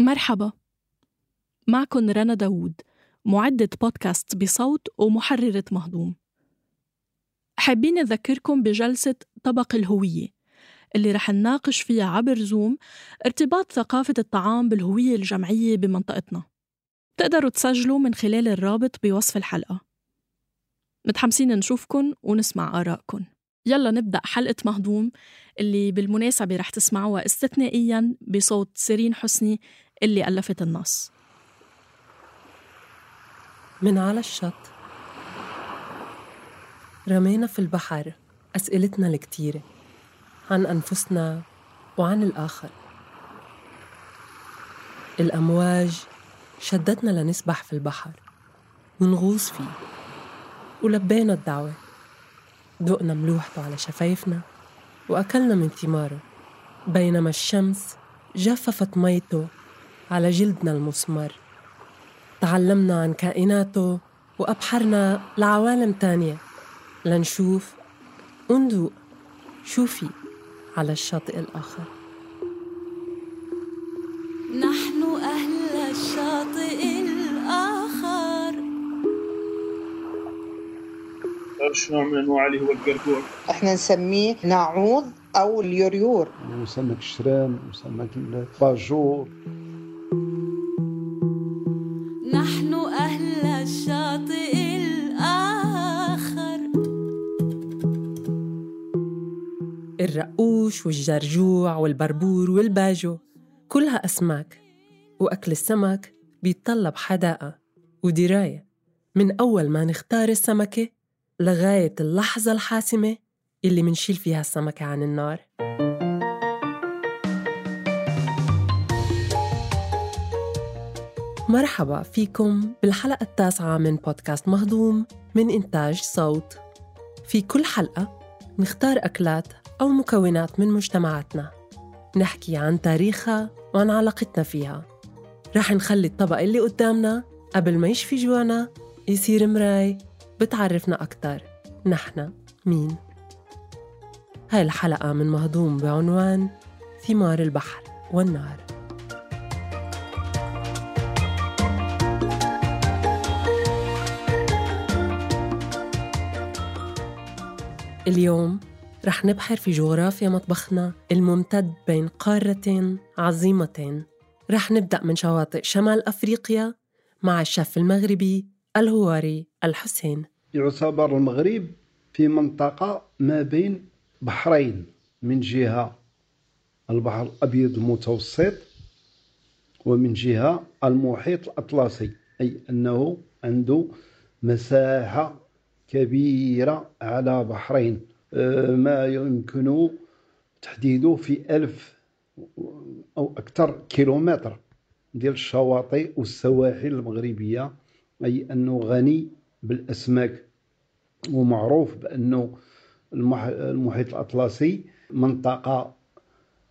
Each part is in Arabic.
مرحبا. معكم رنا داوود معدة بودكاست بصوت ومحررة مهضوم. حابين نذكركم بجلسة طبق الهوية اللي رح نناقش فيها عبر زوم ارتباط ثقافة الطعام بالهوية الجمعية بمنطقتنا. تقدروا تسجلوا من خلال الرابط بوصف الحلقة. متحمسين نشوفكن ونسمع آرائكن. يلا نبدأ حلقة مهضوم اللي بالمناسبة رح تسمعوها استثنائيا بصوت سيرين حسني اللي ألفت النص. من على الشط. رمينا في البحر أسئلتنا الكتيرة عن أنفسنا وعن الآخر. الأمواج شدتنا لنسبح في البحر ونغوص فيه ولبينا الدعوة. دقنا ملوحته على شفايفنا وأكلنا من ثماره بينما الشمس جففت ميته على جلدنا المسمر تعلمنا عن كائناته وأبحرنا لعوالم تانية. لنشوف. وندوق شو في على الشاطئ الآخر. نحن أهل الشاطئ الآخر. قرش نوع من انواع اللي هو القرقور إحنا نسميه ناعوض أو اليوريور وسمك الشرام وسمك الباجور الرقوش والجرجوع والبربور والباجو كلها أسماك وأكل السمك بيتطلب حداقة ودراية. من أول ما نختار السمكة لغاية اللحظة الحاسمة اللي منشيل فيها السمكة عن النار. مرحبا فيكم بالحلقة التاسعة من بودكاست مهضوم من إنتاج صوت. في كل حلقة نختار أكلات أو مكونات من مجتمعاتنا. نحكي عن تاريخها وعن علاقتنا فيها. رح نخلي الطبق اللي قدامنا قبل ما يشفي جوانا يصير مراي بتعرفنا أكتر. نحن مين؟ هاي الحلقة من مهضوم بعنوان ثمار البحر والنار اليوم رح نبحر في جغرافيا مطبخنا الممتد بين قارتين عظيمتين. رح نبدأ من شواطئ شمال أفريقيا مع الشيف المغربي الهواري الحسين. يعتبر المغرب في منطقة ما بين بحرين من جهة البحر الأبيض المتوسط ومن جهة المحيط الأطلسي أي أنه عنده مساحة كبيرة على بحرين. ما يمكن تحديده في ألف أو أكثر كيلومتر ديال الشواطئ والسواحل المغربية أي أنه غني بالأسماك ومعروف بأنه المح- المحيط الأطلسي منطقة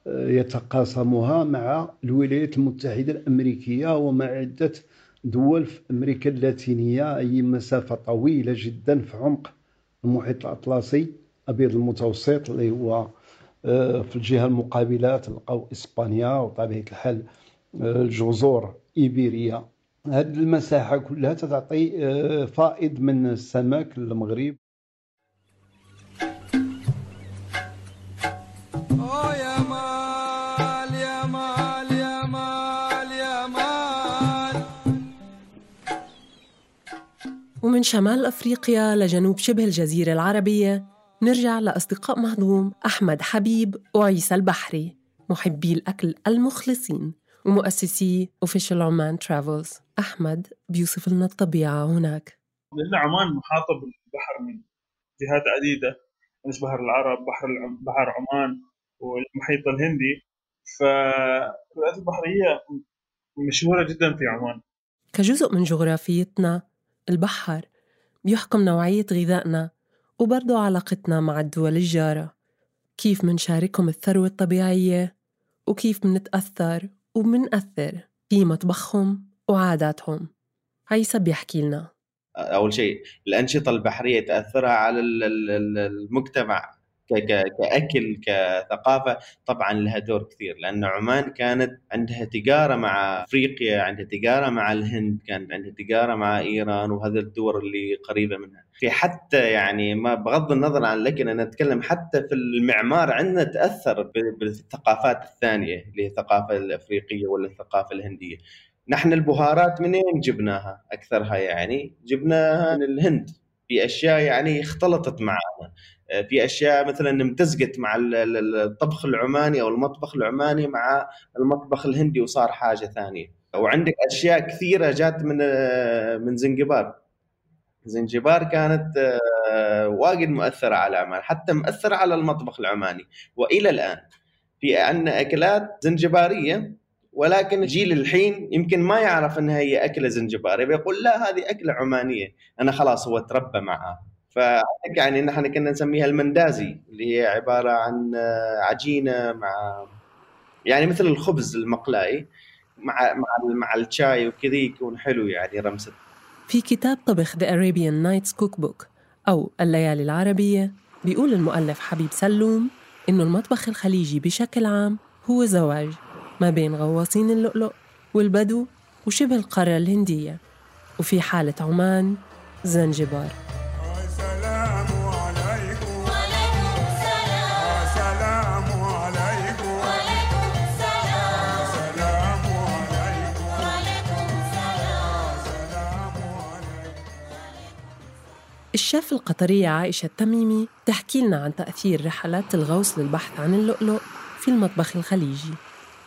آه، يتقاسمها مع الولايات المتحدة الأمريكية ومع عدة دول في أمريكا اللاتينية أي مسافة طويلة جدا في عمق المحيط الأطلسي. الأبيض المتوسط اللي هو آه، في الجهة المقابلة تلقاو إسبانيا وطبيعة الحال آه، الجزر إيبيريا. هذه المساحة كلها تعطي آه، فائض من السمك للمغرب. ومن شمال أفريقيا لجنوب شبه الجزيرة العربية نرجع لأصدقاء مهضوم أحمد حبيب وعيسى البحري محبي الأكل المخلصين ومؤسسي Official عمان Travels. أحمد بيوصف لنا الطبيعة هناك. عمان محاطة بالبحر من جهات عديدة مثل بحر العرب بحر. بحر عمان والمحيط الهندي. فالكرات البحرية مشهورة جدا في عمان. كجزء من جغرافيتنا البحر بيحكم نوعية غذائنا وبرضه علاقتنا مع الدول الجارة. كيف منشاركهم الثروة الطبيعية؟ وكيف منتأثر ومنأثر في مطبخهم وعاداتهم؟ عيسى بيحكي لنا. أول شيء الأنشطة البحرية تأثرها على ال- ال- ال- المجتمع. كأكل كثقافة طبعا لها دور كثير لأن عمان كانت عندها تجارة مع أفريقيا عندها تجارة مع الهند كانت عندها تجارة مع إيران وهذه الدول اللي قريبة منها. في حتى يعني ما بغض النظر عن لكن أنا أتكلم حتى في المعمار عندنا تأثر بالثقافات الثانية اللي هي الثقافة الأفريقية ولا الثقافة الهندية. نحن البهارات منين جبناها؟ أكثرها يعني جبناها من الهند. في أشياء يعني اختلطت معنا في أشياء مثلا امتزجت مع ال- ال- الطبخ العماني أو المطبخ العماني مع المطبخ الهندي وصار حاجة ثانية. وعندك أشياء كثيرة جات من من زنجبار. زنجبار كانت آه، واجد مؤثرة على عمان حتى مؤثرة على المطبخ العماني. وإلى الآن في عندنا أكلات زنجبارية ولكن جيل الحين يمكن ما يعرف إنها هي أكلة زنجباريه بيقول لا هذه أكلة عمانية أنا خلاص هو تربى معها. فعندك يعني نحن كنا نسميها المندازي اللي هي عبارة عن آه، عجينة مع يعني مثل الخبز المقلاي مع مع مع الشاي وكذا يكون حلو يعني رمسه في كتاب طبخ The Arabian Nights Cookbook أو الليالي العربية بيقول المؤلف حبيب سلوم إنه المطبخ الخليجي بشكل عام هو زواج ما بين غواصين اللؤلؤ والبدو وشبه القارة الهندية وفي حالة عمان زنجبار. الشيف القطرية عائشة التميمي تحكي لنا عن تأثير رحلات الغوص للبحث عن اللؤلؤ في المطبخ الخليجي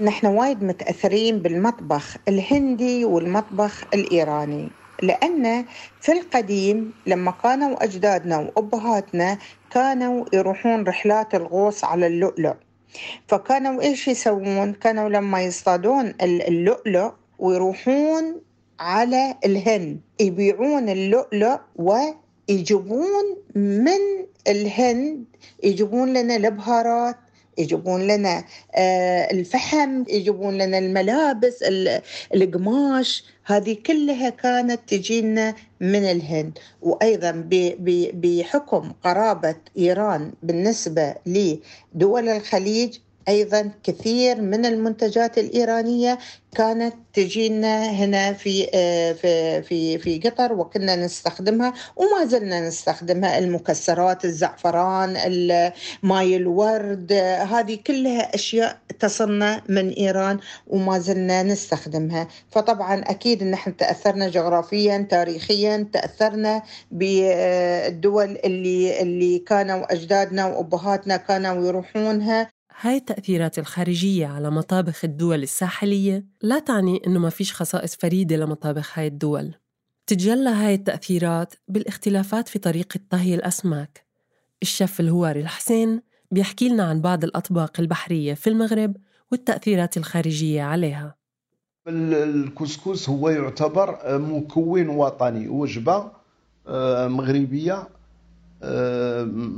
نحن وايد متأثرين بالمطبخ الهندي والمطبخ الإيراني لأن في القديم لما كانوا أجدادنا وأبهاتنا كانوا يروحون رحلات الغوص على اللؤلؤ فكانوا إيش يسوون؟ كانوا لما يصطادون ال- اللؤلؤ ويروحون على الهند يبيعون اللؤلؤ ويجيبون من الهند يجيبون لنا البهارات يجيبون لنا آه، الفحم يجيبون لنا الملابس ال- القماش. هذه كلها كانت تجينا من الهند. ب- بحكم قرابة إيران بالنسبة لدول الخليج أيضا كثير من المنتجات الإيرانية كانت تجينا هنا في آه، في في في قطر وكنا نستخدمها وما زلنا نستخدمها المكسرات الزعفران ال- ماي الورد هذه كلها أشياء تصلنا من إيران وما زلنا نستخدمها. فطبعا أكيد إن إحنا تأثرنا جغرافيا تاريخيا تأثرنا بالدول اللي اللي كانوا أجدادنا وأبهاتنا كانوا يروحونها. هاي التأثيرات الخارجية على مطابخ الدول الساحلية لا تعني إنه ما فيش خصائص فريدة لمطابخ هاي الدول. تتجلى هاي التأثيرات بالاختلافات في طريقة طهي الأسماك. الشيف الهواري الحسين بيحكي لنا عن بعض الأطباق البحرية في المغرب والتأثيرات الخارجية عليها. ال- الكسكس هو يعتبر مكون وطني وجبة آه، مغربية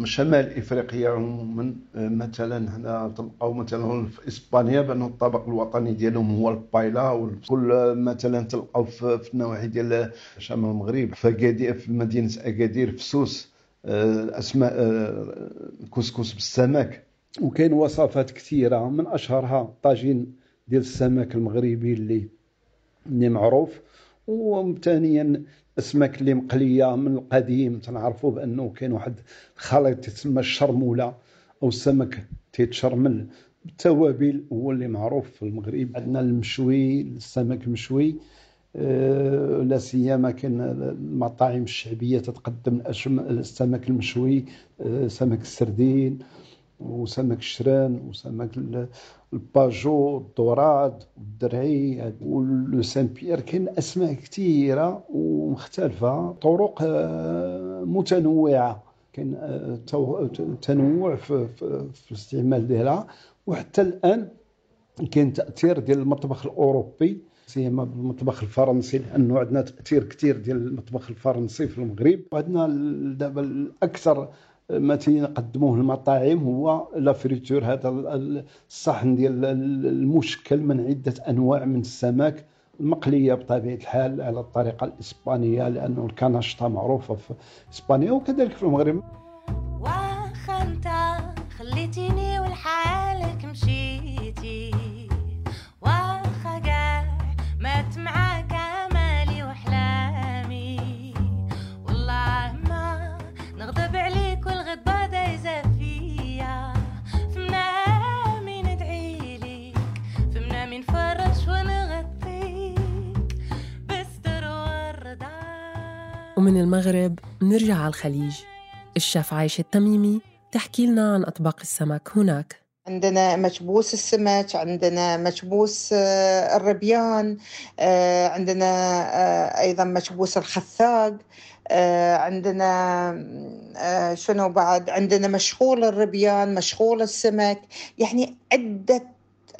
شمال إفريقيا عموما آه، مثلا هنا تلقاو مثلا في إسبانيا بان الطبق الوطني ديالهم هو البايلا وكل مثلا تلقاو في النواحي ديال شمال المغرب في في مدينة أكادير في سوس آه، أسماء آه، كسكس بالسمك. وكاين وصفات كثيرة من أشهرها طاجين ديال السمك المغربي اللي اللي معروف وثانيا الاسماك اللي مقلية من القديم تنعرفوا بأنه كاين واحد الخليط يتسمى الشرمولة أو السمك تيتشرمل بالتوابل هو اللي معروف في المغرب عندنا المشوي السمك مشوي. آه، لا سيما كاين المطاعم الشعبية تتقدم السمك المشوي آه، سمك السردين. وسمك الشران وسمك ال- الباجو الدوراد الدرعي ولو سان بيير كاين أسماء كثيره ومختلفة. طرق آه، متنوعة. كاين آه، تنوع في, الاستعمال ديالها. وحتى الآن كاين تأثير ديال المطبخ الأوروبي سيما بالمطبخ الفرنسي لأنه عندنا تأثير كثير ديال المطبخ الفرنسي في المغرب. وعندنا دابا الأكثر ما تنقدموه المطاعم هو لا فريتور هذا ال- الصحن ديال ال- المشكل من عدة أنواع من السمك المقلية بطبيعة الحال على الطريقة الإسبانية لأنه الكناشطة معروفة في إسبانيا وكذلك في المغرب. المغرب نرجع على الخليج. الشيف عايشة التميمي تحكي لنا عن أطباق السمك هناك. عندنا مكبوس السمك عندنا مكبوس آه، الربيان آه، عندنا آه، أيضا مكبوس الخثاق عندنا شنو بعد؟ عندنا مشغول الربيان مشغول السمك. يعني عدة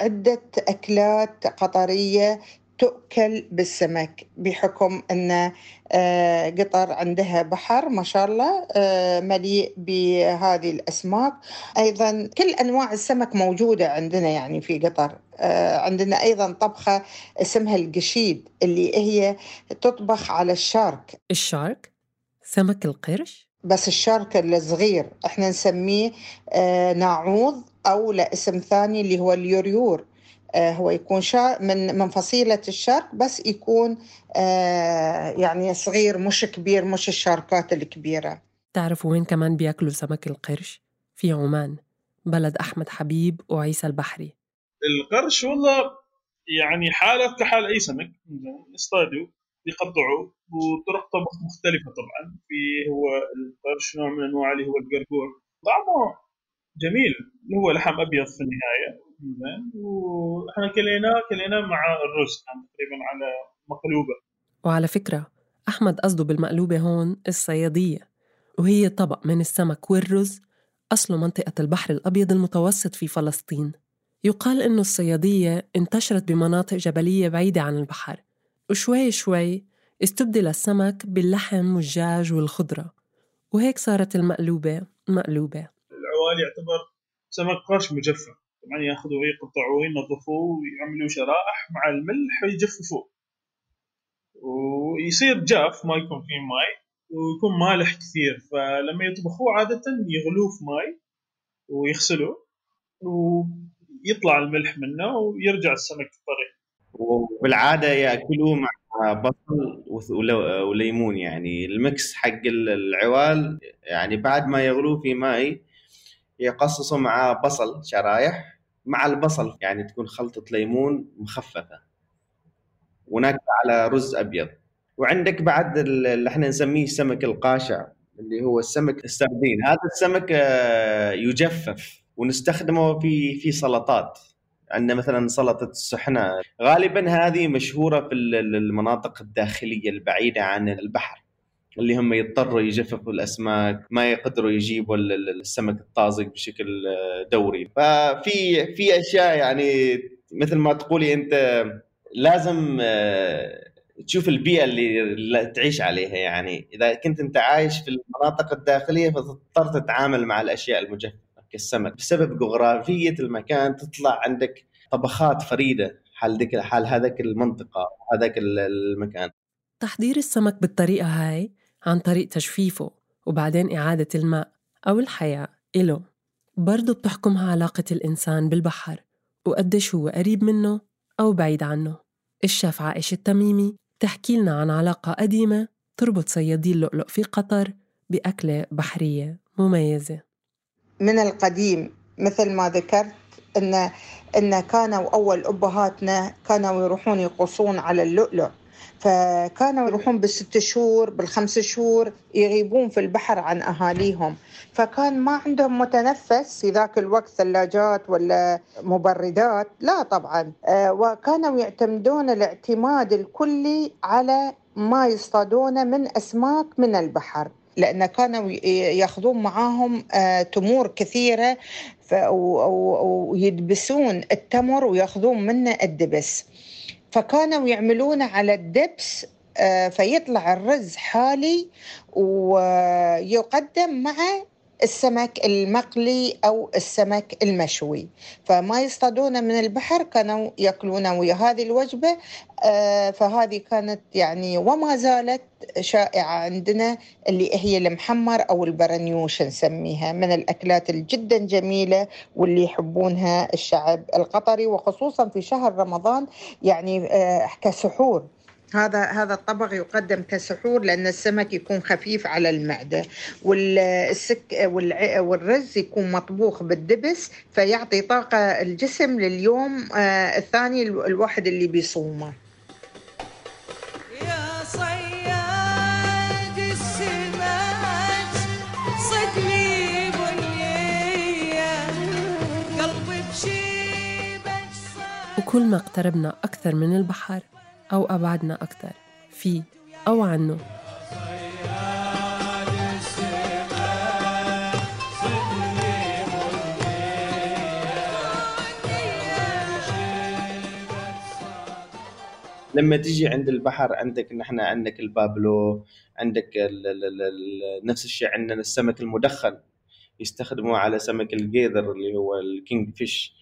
عدة أكلات قطرية تؤكل بالسمك بحكم أن آه، قطر عندها بحر ما شاء الله آه، مليء بهذه الأسماك. أيضا كل أنواع السمك موجودة عندنا يعني في قطر. آه، عندنا أيضا طبخة اسمها القشيد اللي هي تطبخ على الشارك. الشارك؟ سمك القرش؟ بس الشارك الصغير إحنا نسميه ناعوض أو لا اسم ثاني اللي هو اليوريور. هو يكون شا من من فصيلة الشارك بس يكون آه، يعني صغير مش كبير مش الشاركات الكبيرة. تعرفوا وين كمان بياكلوا سمك القرش؟ في عمان بلد أحمد حبيب وعيسى البحري. القرش والله يعني حالة كحال أي سمك زين، يصطادوا يقطعوا وطرق طبخ مختلفة طبعا. في هو القرش نوع من أنواع اللي هو القرقور طعمه جميل اللي هو لحم أبيض في النهاية. زين وإحنا كليناه كليناه مع الرز كان تقريبا على مقلوبة. وعلى فكرة أحمد قصده بالمقلوبة هون الصيادية وهي طبق من السمك والرز أصله منطقة البحر الأبيض المتوسط في فلسطين. يقال إنه الصيادية انتشرت بمناطق جبلية بعيدة عن البحر وشوي شوي استبدل السمك باللحم والدجاج والخضرة. وهيك صارت المقلوبة مقلوبة. العوالي يعتبر سمك قرش مجفف. طبعا ياخذوه يقطعوه ينظفوه ويعملوا شرائح مع الملح ويجففوه ويصير جاف ما يكون فيه ماي ويكون مالح كثير. فلما يطبخوه عادة يغلوه في ماي ويغسلوه ويطلع الملح منه ويرجع السمك طري وبالعادة يأكلوه مع بصل وليمون يعني. المكس حق ال- العوال يعني بعد ما يغلوه في ماء يقصصوا معاه بصل شرايح مع البصل يعني تكون خلطة ليمون مخففة. وناكله على رز أبيض. وعندك بعد ال- اللي إحنا نسميه سمك القاشع اللي هو السمك السردين. هذا السمك آه، يجفف ونستخدمه في في سلطات. عندنا مثلا سلطة السحنه غالبا هذه مشهورة في ال- ال- المناطق الداخلية البعيدة عن البحر. اللي هم يضطروا يجففوا الأسماك ما يقدروا يجيبوا ال- ال- السمك الطازج بشكل آه، دوري. ففي في أشياء يعني مثل ما تقولي أنت لازم آه، تشوف البيئة اللي تعيش عليها. يعني إذا كنت أنت عايش في المناطق الداخلية فتضطر تتعامل مع الأشياء المجففة كالسمك. بسبب جغرافية المكان تطلع عندك طبخات فريدة حال ذيك حال هذاك المنطقة هذاك ال- المكان. تحضير السمك بالطريقة هاي عن طريق تجفيفه وبعدين إعادة الماء أو الحياة إله. برضو بتحكمها علاقة الإنسان بالبحر وقديش هو قريب منه أو بعيد عنه. الشيف عائشة التميمي تحكي لنا عن علاقة قديمة تربط صيادي اللؤلؤ في قطر بأكلة بحرية مميزة. من القديم مثل ما ذكرت ان إن كانوا أول أبهاتنا كانوا يروحون يقصون على اللؤلؤ. فكانوا يروحون بالست شهور بالخمس شهور يغيبون في البحر عن أهاليهم. فكان ما عندهم متنفس في ذاك الوقت ثلاجات ولا مبردات. لا طبعا. آه، وكانوا يعتمدون الاعتماد الكلي على ما يصطادونه من أسماك من البحر. لأن كانوا ياخذون معاهم آه، تمور كثيرة ويدبسون التمر وياخذون منه الدبس. فكانوا يعملونه على الدبس آه، فيطلع الرز حالي ويقدم مع السمك المقلي أو السمك المشوي. فما يصطادونه من البحر كانوا يأكلونه ويا هذه الوجبة آه، فهذه كانت يعني وما زالت شائعة عندنا اللي هي المحمر أو البرنيوش نسميها من الأكلات الجدا جميلة واللي يحبونها الشعب القطري وخصوصا في شهر رمضان يعني آه، كسحور. هذا هذا الطبق يقدم كسحور لأن السمك يكون خفيف على المعدة والسك والرز يكون مطبوخ بالدبس فيعطي طاقة الجسم لليوم آه، الثاني الواحد اللي بيصومه. كل وكل ما اقتربنا أكثر من البحر. أو أبعدنا أكثر فيه أو عنه. لما تيجي عند البحر عندك نحن عندك البابلو عندك ال ال ال ال نفس الشيء عندنا السمك المدخن يستخدموه على سمك الجيذر اللي هو الكينج فيش.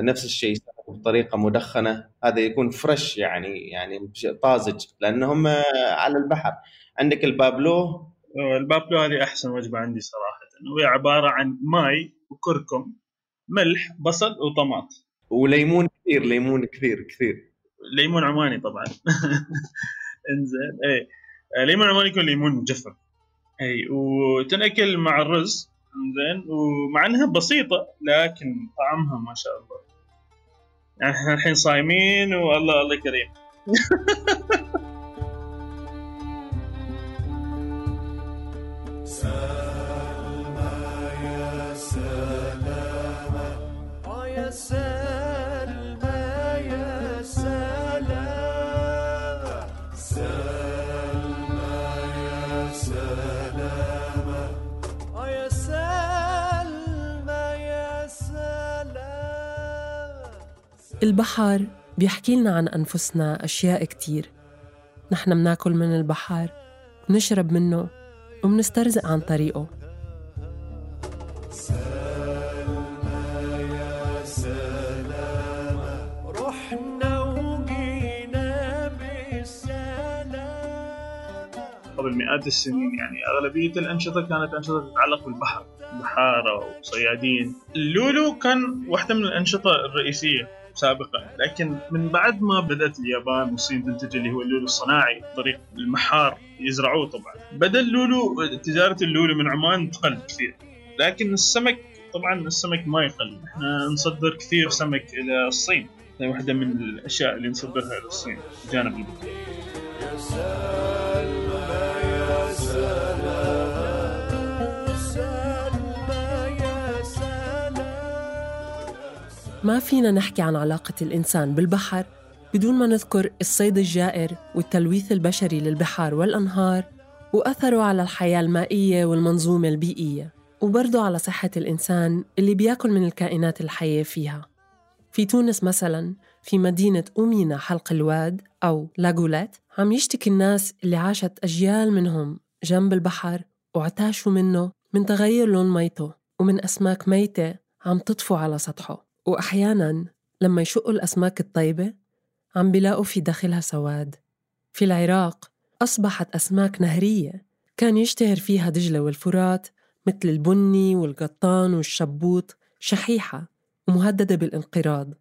نفس الشيء بطريقة مدخنة. هذا يكون fresh يعني يعني طازج لأنهم آه، على البحر. عندك البابلو؟ البابلو هذه أحسن وجبة عندي صراحة. وهي عبارة عن ماي وكركم ملح بصل وطماط. وليمون كثير ليمون كثير كثير. ليمون عماني طبعا. إنزين اي آه، ليمون عماني يكون ليمون مجفف اي وتنأكل مع الرز. انزين ومع إنها بسيطة لكن طعمها ما شاء الله. يعني إحنا الحين صايمين والله الله كريم البحر بيحكي لنا عن أنفسنا أشياء كتير. نحن مناكل من البحر بنشرب منه وبنسترزق عن طريقه. قبل مئات السنين يعني أغلبية الأنشطة كانت أنشطة تتعلق بالبحر بحارة وصيادين. اللولو كان واحدة من الأنشطة الرئيسية. سابقا لكن من بعد ما بدأت اليابان والصين تنتج اللي هو اللولو الصناعي طريق المحار يزرعوه طبعا. بدأ اللولو تجارة اللولو من عمان تقل كثير. لكن السمك طبعا السمك ما يقل. إحنا نصدر كثير سمك إلى الصين. هي واحدة من الأشياء اللي نصدرها إلى الصين جانب البحر ما فينا نحكي عن علاقة الإنسان بالبحر بدون ما نذكر الصيد الجائر والتلويث البشري للبحار والأنهار وأثره على الحياة المائية والمنظومة البيئية وبرضه على صحة الإنسان اللي بياكل من الكائنات الحية فيها. في تونس مثلا في مدينة أومينا حلق الواد أو لاغولات عم يشتكي الناس اللي عاشت أجيال منهم جنب البحر واعتاشوا منه من تغير لون ميته ومن أسماك ميتة عم تطفو على سطحه. وأحياناً لما يشقوا الأسماك الطيبة عم بيلاقوا في داخلها سواد. في العراق أصبحت أسماك نهرية كان يشتهر فيها دجلة والفرات مثل البني والقطان والشبوط شحيحة ومهددة بالانقراض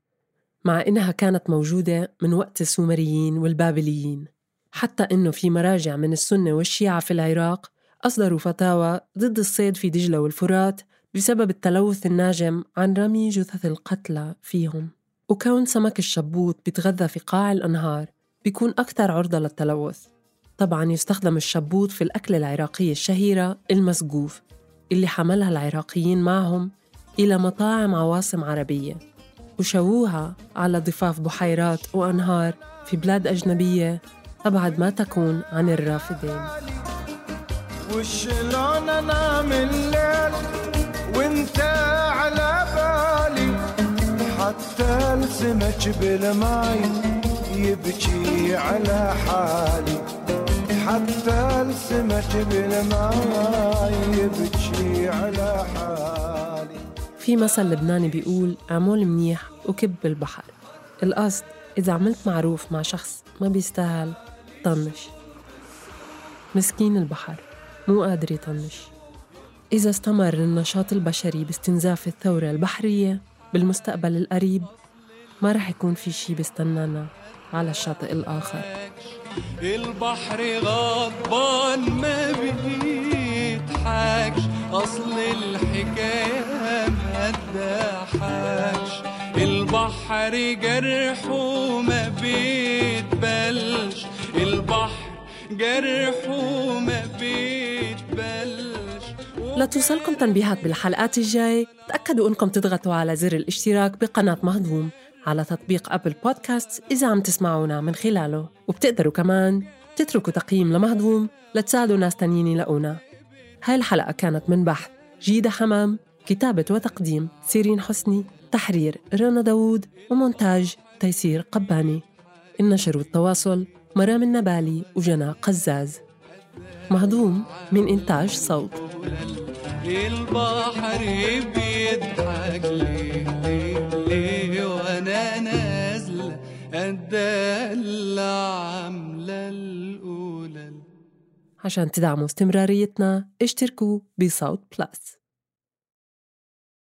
مع إنها كانت موجودة من وقت السومريين والبابليين. حتى إنه في مراجع من السنة والشيعة في العراق أصدروا فتاوى ضد الصيد في دجلة والفرات بسبب التلوث الناجم عن رمي جثث القتلى فيهم. وكون سمك الشبوط بيتغذى في قاع الأنهار بيكون أكثر عرضة للتلوث. طبعا يستخدم الشبوط في الأكلة العراقية الشهيرة المسقوف اللي حملها العراقيين معهم إلى مطاعم عواصم عربية. وشووها على ضفاف بحيرات وأنهار في بلاد أجنبية أبعد ما تكون عن الرافدين. وشلون أنام الليل؟ حتى السمك بالماي يبكي على حالي. حتى السمك بالماي يبكي على حالي. في مثل لبناني بيقول اعمل منيح وكب بالبحر القصد إذا عملت معروف مع شخص ما بيستاهل طنش. مسكين البحر مو قادر يطنش. إذا استمر النشاط البشري باستنزاف الثورة البحرية بالمستقبل القريب ما رح يكون في شي بيستنانا على الشاطئ الآخر. البحر غضبان ما بيضحكش أصل الحكاية ما تضحكش. البحر جرحه ما بيتبلش البحر جرحه ما بيتبلش. لتوصلكم تنبيهات بالحلقات الجاي. تأكدوا أنكم تضغطوا على زر الاشتراك بقناة مهضوم على تطبيق أبل بودكاست إذا عم تسمعونا من خلاله. وبتقدروا كمان تتركوا تقييم لمهضوم لتساعدوا ناس تانيين يلاقونا. هاي الحلقة كانت من بحث جيدة حمام كتابة وتقديم سيرين حسني تحرير رنا داوود ومونتاج تيسير قباني. النشر والتواصل مرام النبالي وجنى قزاز. مهضوم من إنتاج صوت. البحر بيضحك ليه ليه ليه وأنا نازلة الدلة عاملة الأولى. عشان تدعموا استمراريتنا اشتركوا بصوت بلس.